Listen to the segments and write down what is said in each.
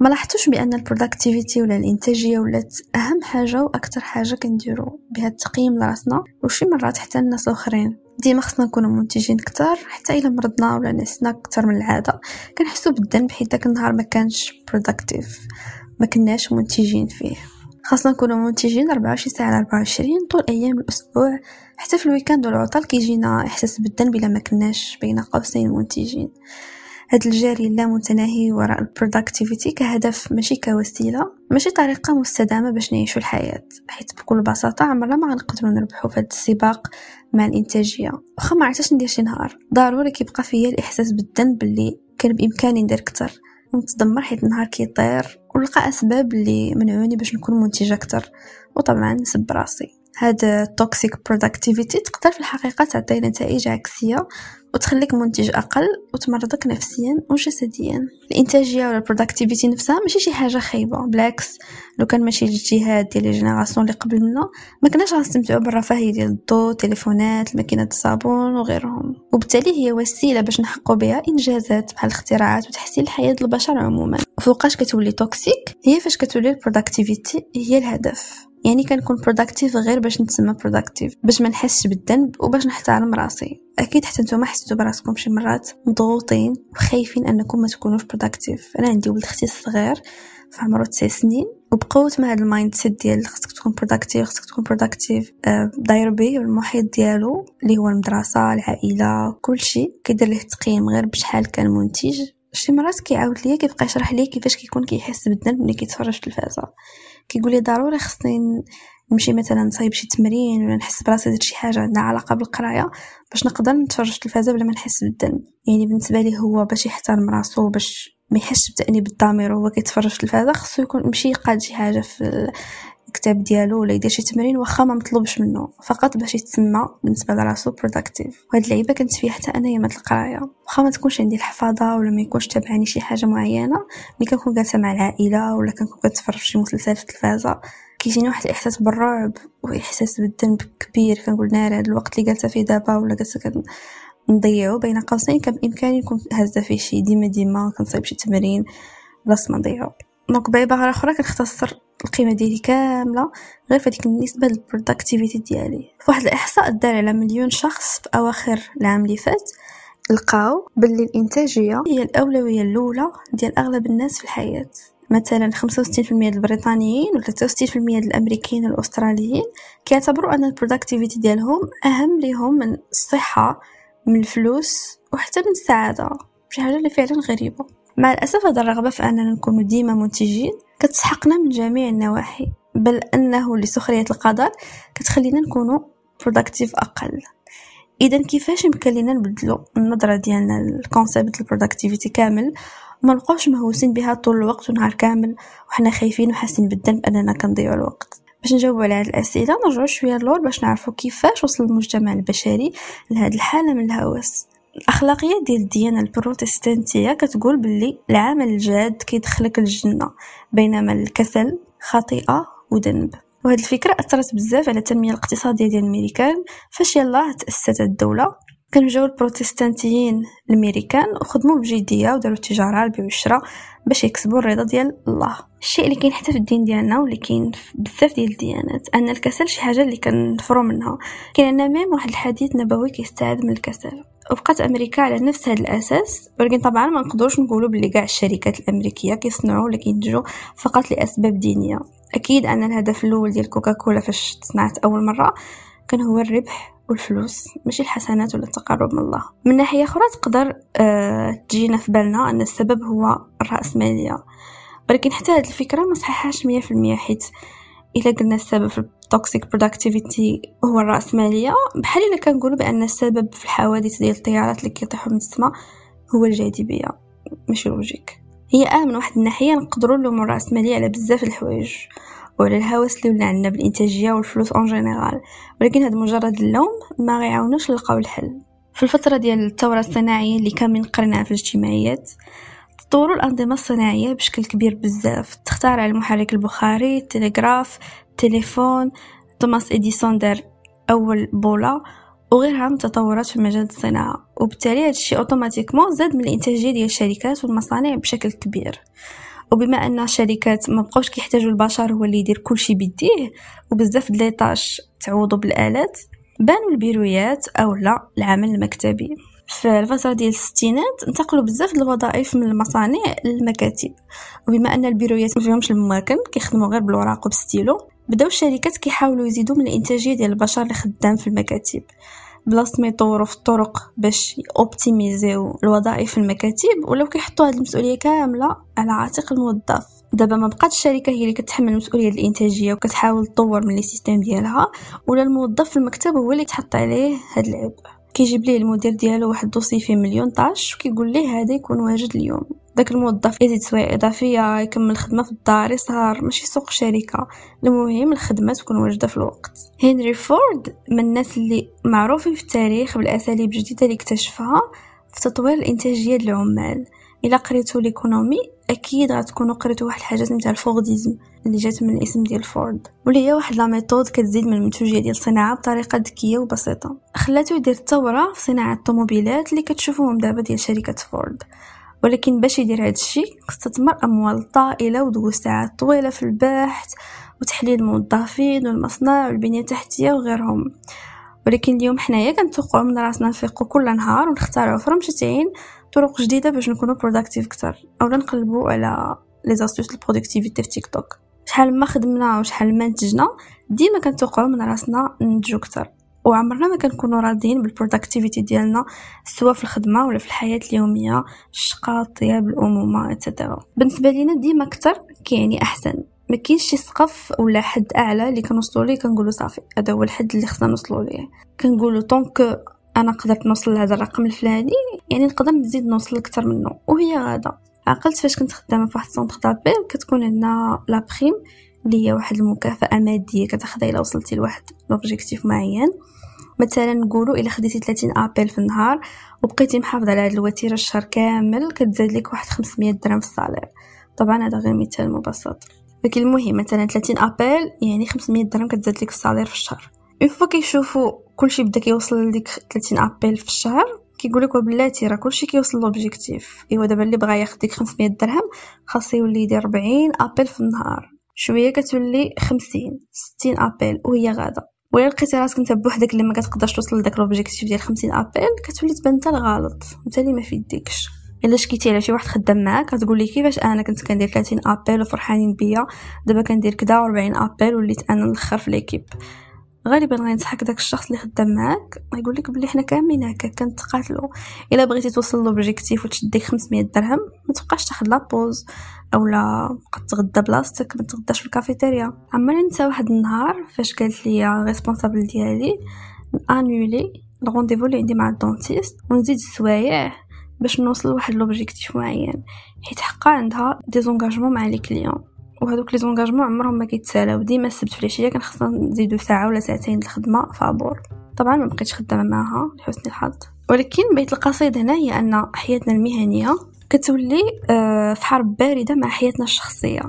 ما لاحظتوش بأن ال productivity ولا الإنتاجية ولات أهم حاجة وأكثر حاجة كنديرو بها التقييم لراسنا؟ وشي مرات حتى الناس الأخرين. ديما خصنا نكونوا منتجين كتر حتى إلا مرضنا ولا نسنا كتر من العادة. كنحسوا بالذنب حيت داك النهار ما كانش productive ما كناش منتجين فيه. خاصنا نكونوا منتجين 24 ساعة على 24 طول أيام الأسبوع. حتى في ال weekend والعطل كيجينا إحساس بالذنب إلا ما كناش بين قوسين منتجين هاد الجري اللامتناهي وراء ال productivity كهدف ماشي كوسيلة ماشي طريقة مستدامة باش نعيشوا الحياة حيت بكل بساطة عمرنا ما غنقدروا نربحوا في هاد السباق مع الإنتاجية. واخا ما عرفتش ندير شي نهار ضروري كيبقى فيا الإحساس بالذنب اللي كان بإمكاني ندير أكثر ونتدمر حيت النهار كيطير ونلقى أسباب اللي منعوني باش نكون منتجه أكثر وطبعا نسب راسي. هاد ال toxic productivity تقدر في الحقيقة تعطي نتائج عكسية وتخليك منتج أقل وتمرضك نفسيا وجسديا. الإنتاجية ولا ال productivity نفسها ماشي شي حاجة خايبة. بالعكس لو كان ماشي الاجتهاد ديال ال génération اللي قبل منا ما كناش غنستمتعوا بالرفاهية ديال الضو تليفونات الماكينات الصابون وغيرهم. وبالتالي هي وسيلة باش نحققوا بها إنجازات بحال الاختراعات وتحسين الحياة البشر عموما. فوقاش كتولي toxic هي فاش كتولي ال productivity هي الهدف. يعني كنكون productive غير باش نتسمى productive باش ما نحسش بالذنب وباش نحترم راسي. أكيد حتى نتوما حسيتوا براسكم شي مرات مضغوطين وخايفين أنكم ما تكونوش productive أنا عندي ولد أختي الصغير عمره تسع سنين وبقوة ما هاد ال mindset ديال خصك تكون productive خصك تكون productive آه، داير بيه والمحيط ديالو اللي هو المدرسة العائلة كلشي كيدير ليه التقييم غير بشحال كان منتج. شي مرات كيعاود ليا كيبقى يشرح لي كيفاش كيكون كيحس بالذنب ملي كيتفرج في التلفازة. كيقول لي ضروري خصني نمشي مثلا نصايب شي تمرين ولا نحس براسي درت شي حاجة عندها علاقة بالقراية باش نقدر نتفرج التلفازه بلا ما نحس بالذنب. يعني بالنسبة لي هو باش يحترم راسو باش ما يحسش بتانيب الضمير وهو كيتفرج في التلفازه خصو يكون مشي يقاد شي حاجة في الكتاب ديالو ولا يدير شي تمرين واخا ما مطلوبش منه. فقط باش يتسمى بالنسبة لراسو productive وهاد اللعيبة كنت فيها حتى أنا يامات القراية. واخا ما تكونش عندي الحفاظة ولا ما يكونش تابعني شي حاجة معينة ملي كنكون جالسة مع العائلة ولا كنكون كنتفرج شي مسلسل في التلفازه كيجيني واحد الإحساس بالرعب وإحساس بالذنب كبير. كنقول ناري هاد الوقت اللي جالسة فيه دابا ولا جالسة نضيعو بين قوسين كان بإمكاني نكون هازة فيه شي ديما ديما كنصايب شي تمرين بلاص ما نضيعو. donc بعبارة أخرى كنختصر القيمة ديالي كاملة غير في ديك النسبة لل productivity ديالي. فواحد الإحصاء دار على مليون شخص في أواخر العام اللي فات لقاو باللي الإنتاجية هي الأولوية الأولى ديال أغلب الناس في الحياة. مثلا 65% البريطانيين و 63% الأمريكيين والاستراليين كيعتبروا أن ال productivity ديالهم أهم ليهم من الصحة من الفلوس وحتى من السعادة شي حاجة اللي فعلا غريبة. مع الأسف هذا الرغبة في أننا نكون ديما منتجين كتسحقنا من جميع النواحي بل أنه لسخرية القدر كتخلينا نكونوا productive أقل. اذا كيفاش يمكن لينا نبدلو النظرة ديالنا لل concept ال productivity كامل؟ وما نبقاوش مهووسين بها طول الوقت ونهار كامل وحنا خايفين وحاسين بالذنب أننا كنضيعوا الوقت. باش نجاوبوا على هذه الأسئلة نرجعوا شوية للور باش نعرفوا كيفاش وصل المجتمع البشري لهذه الحالة من الهوس. الأخلاقية ديال الديانة البروتستانتية كتقول باللي العمل الجاد كيدخلك الجنة بينما الكسل خطيئه وذنب. وهذه الفكرة أثرت بزاف على التنمية الاقتصادية ديال الميريكان فاش يلاه تأسست الدولة؟ كانوا جاو البروتستانتيين الأمريكان وخدموا بجدية وداروا التجارة البيع والشراء باش يكسبوا الرضا ديال الله. الشيء اللي كاين حتى في الدين ديالنا واللي كاين بزاف ديال الديانات أن الكسل شي حاجة اللي كنفروا منها. كاين عندنا ميم واحد الحديث نبوي كيستعاد من الكسل. وبقات أمريكا على نفس هذا الأساس ولكن طبعا ما نقدروش نقولوا بلي كاع الشركات الأمريكية كيصنعوا ولا كينتجوا فقط لأسباب دينية. أكيد أن الهدف الأول ديال كوكاكولا فاش تصنعت أول مرة كان هو الربح والفلوس ماشي الحسنات ولا التقرب من الله. من ناحية أخرى تقدر أه تجينا في بالنا أن السبب هو الرأسمالية. ولكن حتى هذه الفكرة ما صحيحاش مية في المية حيت إلا قلنا السبب في ال toxic productivity هو الرأسمالية بحال إلا كنقولوا بأن السبب في الحوادث ديال الطيارات اللي كيطيحوا من السماء هو الجاذبية. ماشي logique هي آه من واحد الناحية نقدروا نلوموا الرأسمالية على بزاف الحوايج. وعلى الهوس اللي ولا عندنا بالإنتاجية والفلوس en général ولكن هذا مجرد اللوم ما غيعاونوش نلقاو الحل. في الفترة ديال الثورة الصناعية اللي كاملين قريناها في الاجتماعيات تطوروا الأنظمة الصناعية بشكل كبير بزاف. تخترع المحرك البخاري التلغراف التليفون توماس إديسون دار أول بولا وغيرها من التطورات في مجال الصناعة. وبالتالي هذا الشيء أوتوماتيكمون زاد من الإنتاجية ديال الشركات والمصانع بشكل كبير. وبما أن الشركات ما بقاوش كيحتاجوا البشر هو اللي يدير كل شيء بيديه وبزاف د ليطاش تعوضوا بالآلات بانوا البيرويات أو لا العمل المكتبي. في الفترة ديال الستينات انتقلوا بزاف د الوظائف من المصانع للمكاتب. وبما أن البيرويات ما فيهمش المواكن كيخدموا غير بالوراق وبستيلو بداو الشركات كيحاولوا يزيدوا من الإنتاجية ديال البشر اللي خدام في المكاتب. بلاصه ما يطوروا في الطرق باش optimis يو الوظائف في المكاتب ولاو كيحطوا هذه المسؤولية كاملة على عاتق الموظف. دابا ما بقات الشركة هي اللي كتحمل مسؤوليه الإنتاجية وكتحاول تطور من les systèmes ديالها ولا الموظف في المكتب هو اللي تحط عليه هذا العبء كيجيب ليه المدير ديالو واحد دوسي فيه مليون طاش وكيقول ليه هذا يكون واجد اليوم. داك الموظف يزيد سوايع إضافية يكمل الخدمه في الدار يسهر ماشي سوق الشركة المهم الخدمة تكون واجده في الوقت. هنري فورد من الناس اللي معروفين في التاريخ بالأساليب الجديدة اللي اكتشفها في تطوير الإنتاجية للعمال. إلا قريتو ليكونومي أكيد غتكونوا قريتو واحد الحاجة سميتها الفورديزم اللي جات من الاسم ديال فورد. واللي هي واحد la méthode كتزيد من المنتوجية ديال الصناعه بطريقة ذكية وبسيطة. خلاتو يدير الثورة في صناعة الطوموبيلات اللي كتشوفوهم دابا ديال شركة فورد. ولكن باش يدير هذا الشيء استثمر اموال طائله ودوز ساعات طويلة في البحث وتحليل الموظفين والمصنع والبنية التحتية وغيرهم. ولكن اليوم حنايا كنتوقعوا من راسنا نفيقوا كل نهار ونختاروا في رمشتين طرق جديدة باش نكونوا productive أكثر اولا نقلبوا على les astuces ال productivity في تيك توك شحال ما خدمنا وشحال ما نتجنا ديما كنتوقعوا من رأسنا ننتجو أكثر. وعمرنا ما كنكونوا راضيين بال productivity ديالنا سواء في الخدمة ولا في الحياة اليومية الشقا الطياب الأمومة et cetera بالنسبة لينا ديما أكثر كيعني أحسن. ما كاينش شي سقف ولا حد أعلى اللي كنوصلوا ليه كنقولوا صافي هذا هو الحد اللي خصنا نوصلوا ليه. كنقولوا donc أنا قدرت نوصل لهذا الرقم الفلاني يعني نقدر نزيد نوصل أكثر منه. وهي غاده عقلت فاش كنت خدامة في واحد d'appels كتكون عندنا la prime اللي هي واحد المكافأة مادية كتاخدها إلا وصلتي لواحد l'objectif معين. مثلا نقولوا إلا خديتي 30 appels في النهار وبقيتي محافظة على هذه الوتيرة الشهر كامل كتزاد لك واحد 500 درهم في ال salaire. طبعا هذا غير مثال مبسط. لكن المهم مثلا 30 appels يعني 500 درهم كتزاد لك في ال salaire في الشهر. une fois كيشوفوا كلشي بدا كيوصل لديك 30 appels في الشهر كيقول لك وبلاتي راه كلشي كيوصل l'objectif إيوا دابا اللي بغا ياخذ ديك 500 درهم خاص يولي يدير 40 appels في النهار. شوية كتولي 50 60 appels وهي غاده ولا لقيتي راسك انت بوحدك اللي ما كتقدرش توصل لذاك l'objectif ديال 50 appels كتولي تبان انت الغلط. انت اللي ما في يديكش إلا شكيتي على شي واحد خدام معاك غتقول لي كيفاش أنا كنت كندير 30 appels وفرحانين بيا؟ دابا كندير كدا و40 appels وليت أنا الآخر في l'équipe. غالبا غينصحك داك الشخص اللي خدام معاك. غيقول لك بلي حنا كاملين هكا كنتقاتلوا إلا بغيتي توصل l'objectif وتشديك 500 درهم ما تبقاش تاخذ la pause أولا تغدى بلاصتك ما تغداش في الكافيتيريا. عمرني ننسى واحد النهار فاش قالت لي responsable ديالي annuler ال rendez-vous اللي عندي مع ال dentiste ونزيد السوايع باش نوصل لواحد l'objectif معين. حيت حقا عندها des engagements مع les clients وهذوك les engagements عمرهم ما كيتسالاو. ديما السبت في العشية كان خصنا نزيدو ساعة ولا ساعتين الخدمه فابور. طبعا ما بقيتش خدامة معاها لحسن الحظ. ولكن بيت القصيد هنا هي أن حياتنا المهنية كتولي آه، في حرب باردة مع حياتنا الشخصية.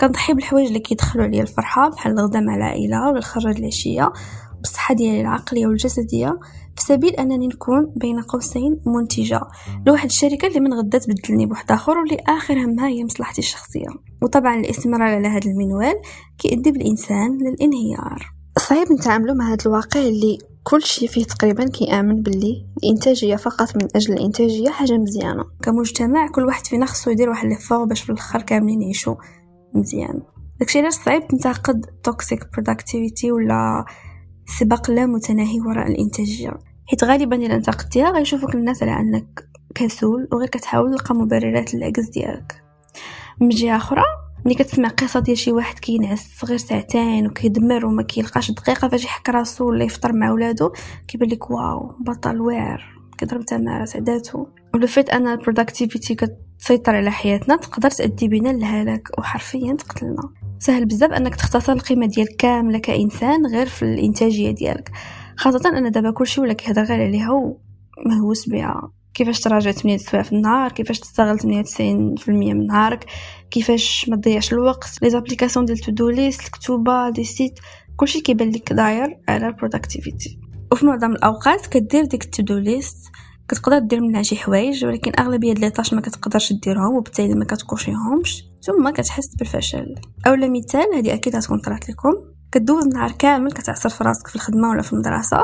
كنضحي بالحوايج اللي كيدخلوا عليا الفرحة بحال الغدا مع العائلة ولا الخرج العشية. بالصحة ديالي العقلية والجسدية. في سبيل أنني نكون بين قوسين منتجة. لواحد الشركة اللي من غدا تبدلني بواحد آخر واللي آخر همها هي مصلحتي الشخصية. وطبعا الاستمرار على هذا المنوال كيؤدي بالإنسان للإنهيار. صعيب نتعاملوا مع هذا الواقع اللي كل شيء فيه تقريبا كيآمن باللي الإنتاجية فقط من أجل الإنتاجية حاجة مزيانة. كمجتمع كل واحد فينا خصو يدير واحد l'effort باش في الآخر كاملين يعيشوا مزيان. داكشي علاش صعيب تنتقد toxic productivity ولا سباق لا متناهي وراء الانتاجيه حيت غالبا الا انتقدتيها غيشوفوك الناس على أنك كسول وغير كتحاول تلقى مبررات للعجز ديالك. من جهة أخرى ملي كتسمع قصة ديال شي واحد كينعس غير ساعتين وكيدمر وما كيلقاش دقيقة فاش يحك راسو ولا يفطر مع ولادو كيبان لك wow بطل واعر كيضرب تمارة سعداتو و le fait أن ال productivity كتسيطر على حياتنا تقدر تؤدي بنا للهلاك وحرفيا تقتلنا. سهل بزاف انك تختصر القيمة ديالك كاملة كإنسان غير في الإنتاجية ديالك. خاصة أن دابا كلشي ولا كيهضر غير عليها ومهووس بها. كيفاش تراجع 8 سوايع في النهار؟ كيفاش تستغل 98% من نهارك؟ كيفاش ما تضيعش الوقت؟ les applications ديال to-do list الكتوبة des sites كلشي كيبان لك داير على ال productivity وفي معظم الأوقات كدير ديك to-do list كتقدر دير منها شي حوايج ولكن أغلبية ديال les tâches ما كتقدرش ديرهم وبالتالي ما كتكوشيهمش ثم كتحس بالفشل. اولا مثال هذه أكيد غتكون طرات لكم. كدوز نهار كامل كتعصر في راسك في الخدمة ولا في المدرسة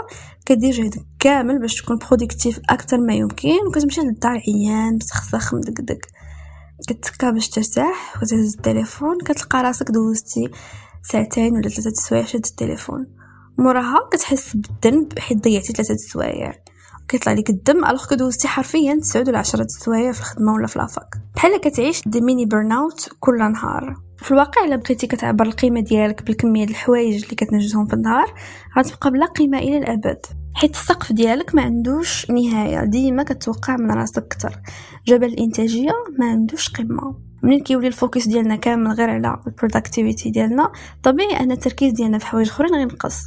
كدير جهدك كامل باش تكون productive أكثر ما يمكن وكتمشي للدار عيان مسخسخ مدقدق. كتكا باش ترتاح وتهز التليفون كتلقى راسك دوزتي ساعتين ولا ثلاثة سوايع شد التليفون. موراها كتحس بالذنب حيت ضيعتي ثلاثة سوايع. كيطلع لك الدم alors que دوزتي حرفيا 9 ولا 10 سوايع في الخدمة ولا في la fac بحال كتعيش des mini burn-out كل نهار. في الواقع إلا بغيتي كتعبر القيمة ديالك بالكمية ديال الحوايج اللي كتنجزهم في النهار غتبقى بلا قيمة إلى الأبد. حيت السقف ديالك ما عندوش نهاية ديما كتوقع من راسك أكثر جبل الإنتاجية ما عندوش قمة. منين كيولي ال focus ديالنا كامل غير على ال productivity ديالنا طبيعي أن التركيز ديالنا في حوايج أخرين غينقص.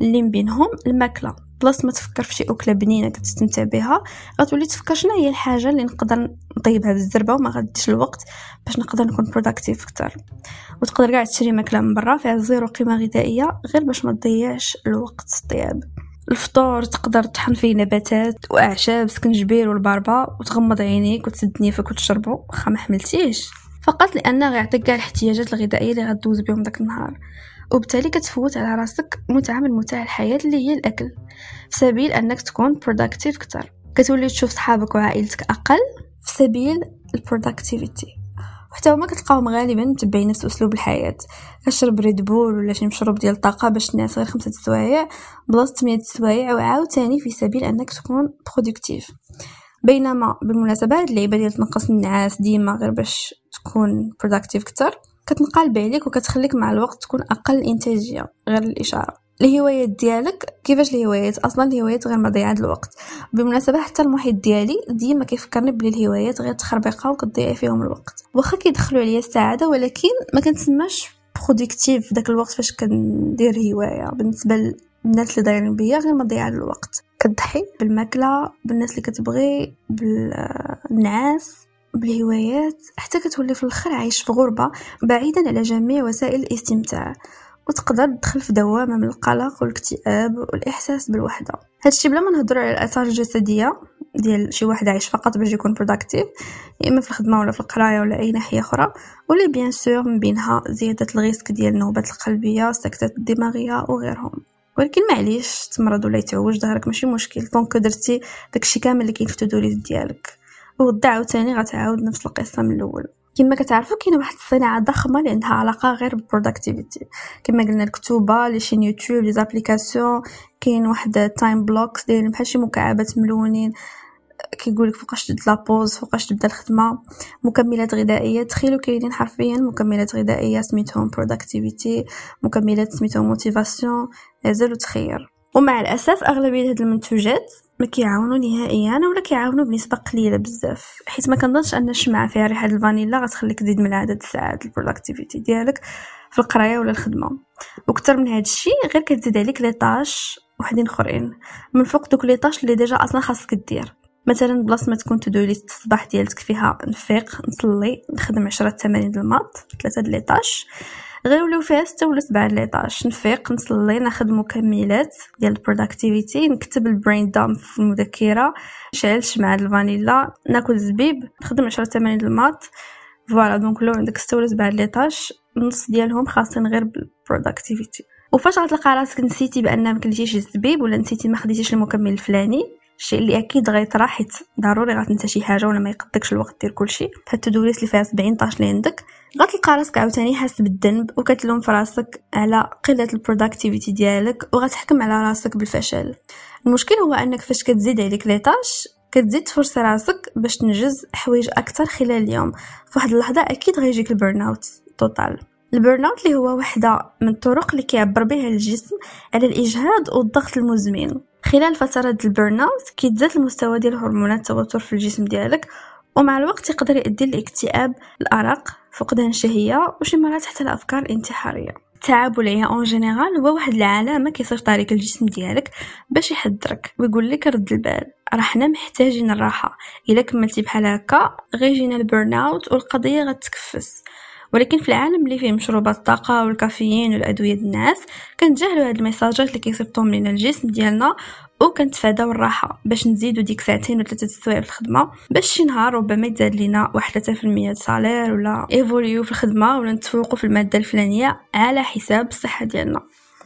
اللي بينهم الماكلة. بلاص ما تفكر في شي أكلة بنينة كتستمتع بها غتولي تفكر شنو هي الحاجة اللي نقدر نطيبها بالزربة وما غاديش الوقت باش نقدر نكون productive أكثر وتقدر كاع تشري ماكلة من برا فيها zéro قيمة غذائية غير باش ما تضيعش الوقت الطياب. الفطور تقدر تطحن فيه نباتات وأعشاب سكنجبير والباربا وتغمض عينيك وتسد نيفك وتشربو. واخا ما حملتيش. فقط لأنه غيعطيك كاع الاحتياجات الغذائية اللي غدوز بهم داك النهار. وبالتالي كتفوت على راسك متعة من متاع الحياة اللي هي الأكل. في سبيل أنك تكون productive كتر كتولي تشوف صحابك وعائلتك أقل في سبيل ال productivity وحتى هما كتلقاهم غالبا متبعين نفس أسلوب الحياة. كشرب Red Bull ولا شي مشروب ديال الطاقه باش تنعس غير خمسة سوايع بلاصة 8 سوايع وعاوتاني في سبيل أنك تكون productive بينما بالمناسبه هاد اللعيبه ديال تنقص النعاس ديما غير باش تكون productive كتر كتنقلب عليك وكتخليك مع الوقت تكون أقل إنتاجية غير الإشارة. الهوايات ديالك كيفاش الهوايات؟ أصلا الهوايات غير مضيعة الوقت. بالمناسبة حتى المحيط ديالي ديما كيفكرني بلي الهوايات غير تخربيقة وكتضيع فيهم الوقت. واخا كيدخلوا عليا السعادة ولكن ما كنتسماش productive في داك الوقت فاش كندير هواية. بالنسبة للناس اللي دايرين بيا غير مضيعة الوقت. كتضحي بالماكلة بالناس اللي كتبغي بالنعاس بالهوايات حتى كتولي في الآخر عايش في غربة بعيدا على جميع وسائل الاستمتاع. وتقدر تدخل في دوامة من القلق والاكتئاب والإحساس بالوحدة. هادشي بلا ما نهضر على الآثار الجسدية ديال شي واحد عايش فقط باش يكون productive يا إما في الخدمة ولا في القراية ولا أي ناحية أخرى واللي bien sûr من بينها زيادة ال risque ديال النوبات القلبية السكتات الدماغية وغيرهم. ولكن معليش تمرض ولا يتعوج ظهرك ماشي مشكل. donc درتي داكشي كامل اللي كاين في to-do ديالك. وغدا عاوتاني غتعاود نفس القصة من الأول. كما كتعرفوا كاينة واحد الصناعة ضخمة اللي عندها علاقة غير بال productivity كما قلنا الكتوبة les chaînes YouTube les applications كاين واحد time blocks دايرين بحال شي مكعبات ملونين. كيقولك فوقاش تبدا la pause فوقاش تبدا الخدمة. مكملات غذائية تخيلوا كاينين حرفيا مكملات غذائية سميتهم productivity مكملات سميتهم motivation زالو تخير. ومع الأسف أغلبية هاد المنتوجات ما كيعاونوا نهائيا ولا كيعاونوا بنسبة قليلة بزاف. حيت ما كنظنش أن الشمعة فيها ريحة الفانيلا غتخليك تزيد من عدد الساعات ال productivity ديالك في القراية ولا الخدمة. وكثر من هذا الشيء غير كتزيد عليك les tâches وحدين أخرين. من فوق دوك les tâches اللي ديجا أصلا خاصك دير. مثلا بلاصة ما تكون to-do list الصباح ديالك فيها نفيق نصلي نخدم عشرة تمارين ال maths ثلاثة د les tâches غير ولاو فيها ستة ولا سبعة les tâches نفيق نصلي ناخد مكملات ديال ال productivity نكتب ال brain dump في المذكره نشعل شمعة الفانيلا ناكل زبيب نخدم عشرة تمارين ال maths. voilà donc لو عندك ستة ولا سبعة les tâches نص ديالهم خاصين غير بال productivity وفاش غتلقى راسك نسيتي بان ما كليتيش الزبيب ولا نسيتي ما خديتيش المكمل الفلاني الشيء اللي أكيد غيطرا حيت ضروري غتنسى شي حاجة ولا ما يقدكش الوقت دير كلشي بحال ال to-do list اللي فيها 70 tâche اللي عندك غتلقى راسك عاوتاني حاس بالذنب وكتلوم في راسك على قلة ال productivity ديالك وغتحكم على راسك بالفشل. المشكل هو أنك فاش كتزيد عليك les tâches كتزيد تفرص راسك باش تنجز حوايج أكثر خلال اليوم. في واحد اللحظة أكيد غيجيك ال burnout total ال burnout اللي هو وحدة من الطرق اللي كيعبر بها الجسم على الإجهاد والضغط المزمن. خلال فترات ال burnout كيتزاد المستوى ديال هرمونات التوتر في الجسم ديالك ومع الوقت يقدر يؤدي لاكتئاب الأرق فقدان الشهيه وشي مرات حتى الافكار الانتحاريه التعب والعيا en général هو واحد العلامة كيصيفط عليك الجسم ديالك باش يحذرك ويقول لك رد البال راه حنا محتاجين الراحه إلا كملتي بحال هكا غيجينا ال burnout والقضية غتكفس. ولكن في العالم اللي فيه مشروبات الطاقة والكافيين والأدوية الناس كنتجاهلوا هاد الميساجات اللي كيصيفطهم لنا الجسم ديالنا وكنتفاداو الراحة باش نزيدو ديك ساعتين ولا ثلاثة سوايع في الخدمة باش شي نهار ربما يتزاد لينا واحد 3% salaire ولا évoluer في الخدمة ولا نتفوقوا في المادة الفلانية على حساب الصحة ديالنا.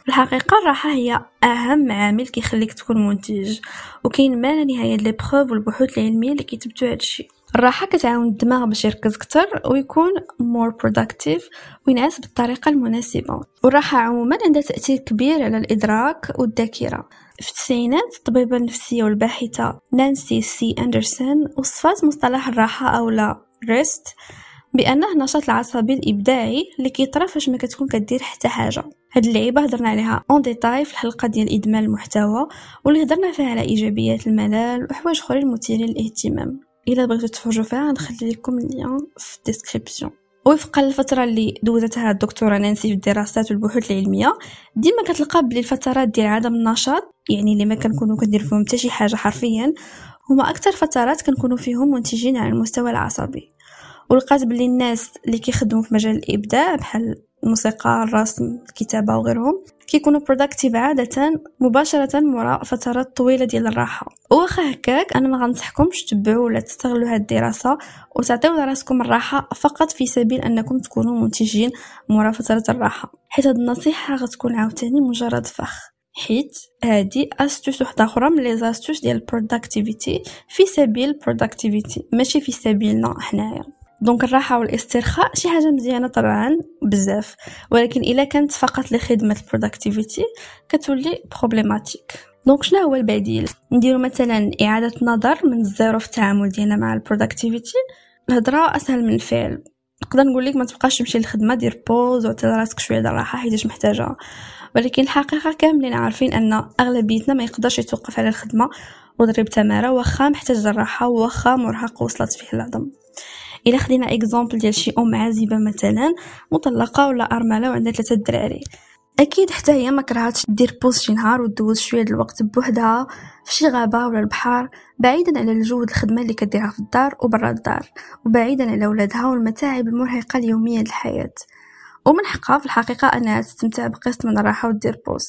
الحقيقة الراحة هي أهم عامل كيخليك تكون منتج وكاين ما لا نهاية les preuves والبحوث العلمية اللي كيثبتوا هادشي. الراحة كتعاون الدماغ باش يركز كتر ويكون more productive وينعس بالطريقة المناسبة. والراحة عموما عندها تأثير كبير على الإدراك والذاكرة. في التسعينات الطبيبة النفسية والباحثة نانسي سي أندرسون وصفات مصطلح الراحة أو لا rest بأنه النشاط العصبي الإبداعي اللي كيطرا فاش ما كتكون كدير حتى حاجة. هاد اللعيبة هضرنا عليها en détail في الحلقة ديال ادمان المحتوى واللي هضرنا فيها على إيجابيات الملل وحوايج أخرين مثيرين للاهتمام. إلا بغيتو تفرجوا فيها نخلي لكم ال lien في ال description. وفقا للفترة اللي دوزتها الدكتورة نانسي في الدراسات والبحوث العلمية ديما كتلقى بلي الفترات ديال عدم النشاط يعني اللي ما كنكونوا كندير فيهم حتى شي حاجة حرفيا هما أكثر فترات كنكونوا فيهم منتجين على المستوى العصبي. ولقات بلي الناس اللي كيخدموا في مجال الإبداع بحال الموسيقى الرسم الكتابة وغيرهم كيكونوا productive عادة مباشرة وراء فترات طويلة ديال الراحة. واخا هكاك أنا ما غنصحكمش تتبعوا ولا تستغلوا هاد الدراسة وتعطيو لراسكم الراحة فقط في سبيل أنكم تكونوا منتجين مورا فتره الراحة. حيت هاد النصيحة غتكون عاوتاني مجرد فخ. حيت هادي astuce وحدة أخرى من les astuces ديال ال productivity في سبيل ال productivity ماشي في سبيلنا حنايا. donc الراحة والاسترخاء شي حاجة مزيانة طبعا بزاف. ولكن إلا كانت فقط لخدمة ال productivity كتولي problématique donc شنو هو البديل؟ نديرو مثلا إعادة نظر من الزيرو في التعامل ديالنا مع ال productivity الهضرة أسهل من الفعل. نقدر نقول لك ما تبقاش تمشي للخدمة دير pause وعطي راسك شوية د الراحة حيت محتاجة. ولكن الحقيقة كاملين عارفين أن أغلبيتنا ما يقدرش يتوقف على الخدمة وضرب تماره واخا محتاج الراحه واخا مرهق وصلت فيه العظم الا خدينا exemple ديال شي أم عازبة مثلا مطلقة ولا أرملة وعندها ثلاثة دراري أكيد حتى هي ما كرهاتش دير pause شي نهار ودوز شوية د الوقت بوحدها في شي غابة ولا البحر بعيدا على الجو الخدمة اللي كديرها في الدار وبرا الدار وبعيدا على ولادها والمتاعب المرهقة اليومية للحياة. ومن حقها في الحقيقة أنها تستمتع بقسط من الراحة ودير pause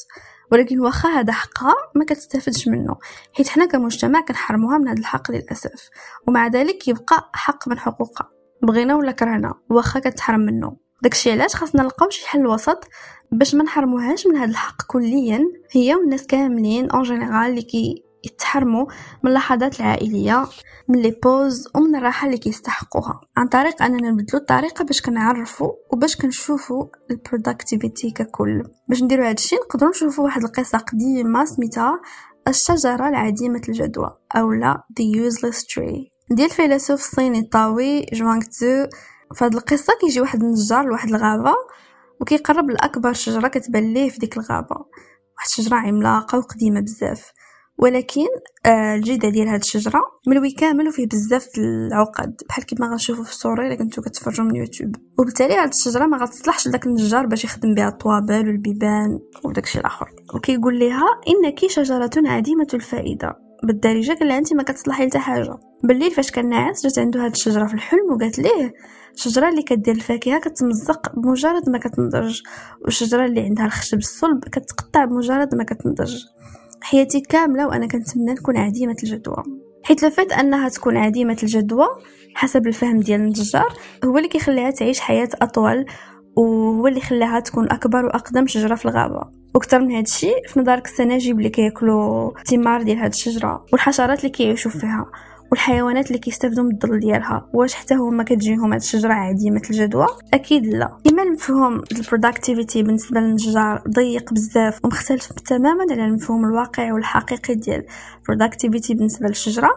ولكن واخا هذا حقها ما كتستافدش منه حيت حنا كمجتمع كنحرموها من هذا الحق للأسف. ومع ذلك يبقى حق من حقوقها. بغينا ولا كرهنا؟ واخا كتحرم منه داكشي علاش خاصنا نلقاو شي حل وسط باش ما نحرموهاش من هذا الحق كليا هي والناس كاملين en général اللي كيتحرموا من اللحظات العائلية من les pauses ومن الراحة اللي كيستحقوها. عن طريق أننا نبدلو الطريقة باش كنعرفوا وباش كنشوفوا ال productivity ككل. باش نديرو هادشي نقدروا نشوفوا واحد القصة قديمة سميتها الشجرة العديمة الجدوى اولا the useless tree. ديال الفيلسوف الصيني الطاوي جوانغ تزو فهاد القصة كيجي واحد النجار لواحد الغابة وكيقرب لأكبر شجرة كتبان ليه في ديك الغابة. واحد الشجرة عملاقة وقديمة بزاف. ولكن آه، الجيدة ديال هاد الشجرة ملوي كامل وفيه بزاف العقد. بحال كيما غنشوفو في الصورة إلا كنتو كتفرجوا من يوتيوب. وبالتالي هاد الشجرة ما غتصلحش لداك النجار باش يخدم بها الطوابل والبيبان وداكشي الآخر. وكيقول ليها انك شجرة عديمة الفائدة. بالدارجة قال لها انت ما كتصلحي لتا حاجة. بالليل فاش كان ناعس جات عنده هاد الشجرة في الحلم وقالت ليه الشجرة اللي كدير الفاكهة كتمزق بمجرد ما كتنضج والشجرة اللي عندها الخشب الصلب كتقطع بمجرد ما كتنضج. حياتي كاملة وأنا كنتمنى نكون عديمه الجدوى. حيت لفات أنها تكون عديمه الجدوى حسب الفهم ديال النجار هو اللي كيخليها تعيش حياة أطول وهو اللي خلاها تكون أكبر وأقدم شجرة في الغابة. وكثر من هادشي في نظرك السناجب اللي كياكلوا الثمار ديال هاد الشجرة والحشرات اللي كيعيشوا فيها. والحيوانات اللي كيستافدوا من الظل ديالها واش حتى هما كتجيهم هاد الشجرة عديمه الجدوى؟ أكيد لا. كما المفهوم ال productivity بالنسبة للنجار ضيق بزاف ومختلف تماما على المفهوم الواقعي والحقيقي ديال ال productivity بالنسبة للشجرة.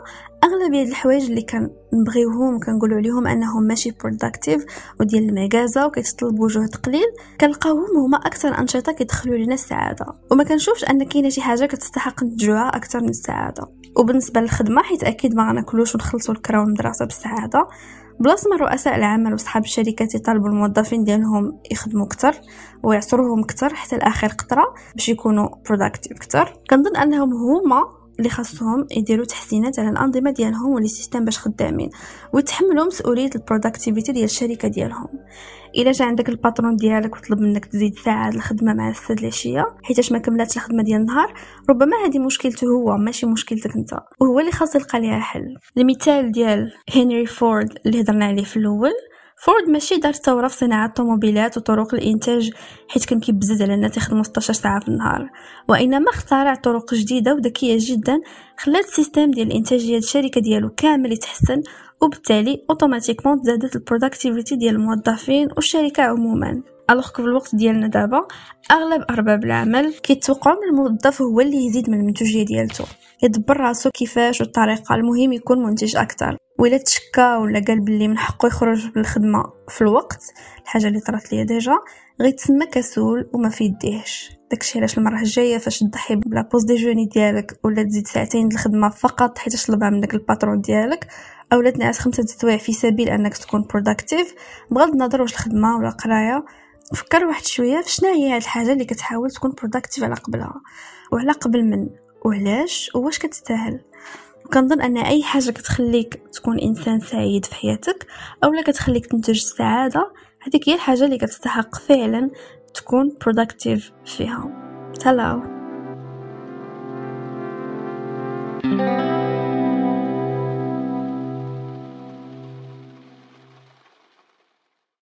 أغلبية الحوايج اللي كنبغيوهم وكنقولوا عليهم أنهم ماشي productive وديال الميغازا وكيتطلبوا جهد قليل كنلقاوهم هما أكثر أنشطة كيدخلوا لنا السعادة. وما كنشوفش أن كاينة شي حاجة كتستحق نتجوها أكثر من السعادة. وبالنسبة للخدمة حيت أكيد ما غناكلوش ونخلصوا الكرا والمدرسة بالسعادة بلاصة ما رؤساء العمل وصحاب الشركات يطالبوا الموظفين ديالهم يخدموا أكثر ويعصروهم أكثر حتى لاخر قطره باش يكونوا productive أكثر. كنظن أنهم هما اللي خاصهم يديروا تحسينات على الأنظمة ديالهم و les systèmes باش خدامين ويتحملوا مسؤولية ال productivity ديال الشركة ديالهم. إلا جا عندك ال patron ديالك وطلب منك تزيد ساعات الخدمة مع الستة د العشية حيتاش ما كملاتش الخدمة ديال النهار ربما هذه مشكلته هو ماشي مشكلتك أنت. وهو اللي خاص يلقى ليها حل. المثال ديال هنري فورد اللي هضرنا عليه في الأول فورد ماشي دار ثورة في صناعة الطوموبيلات وطرق الإنتاج حيت كان كيبزز على الناس يخدموا 16 ساعة في النهار. وإنما اخترع طرق جديدة وذكية جدا خلات ال système ديال الانتاجيه الشركة ديالو كامل يتحسن وبالتالي automatiquement تزادت ال productivity ديال الموظفين والشركة عموما. alors في الوقت ديالنا دابا أغلب أرباب العمل كيتوقعوا من الموظف هو اللي يزيد من المنتوجية ديالته. يدبر راسو كيفاش والطريقة المهم يكون منتج أكثر. ولا تشكى ولا قال بلي من حقه يخرج بالخدمه في الوقت الحاجة اللي طرات ليا déjà غيتسمى كسول وما في يديهش. داكشي علاش المره الجاية فاش تضحي ب la pause déjeuner ديالك ولا تزيد ساعتين الخدمة فقط حيت طلبها منك ال patron ديالك اولا تنعس خمسة سوايع في سبيل أنك تكون productive بغض النظر واش الخدمة ولا قراية. فكر واحد شوية في شنو هي هاد الحاجة اللي كتحاول تكون productive على قبلها. وعلى قبل من؟ وعلاش؟ وواش كتستاهل؟ كنظن أن أي حاجة كتخليك تكون إنسان سعيد في حياتك اولا كتخليك تنتج السعادة هذيك هي الحاجة اللي كتستحق فعلا تكون productive فيها. تهلاو thank you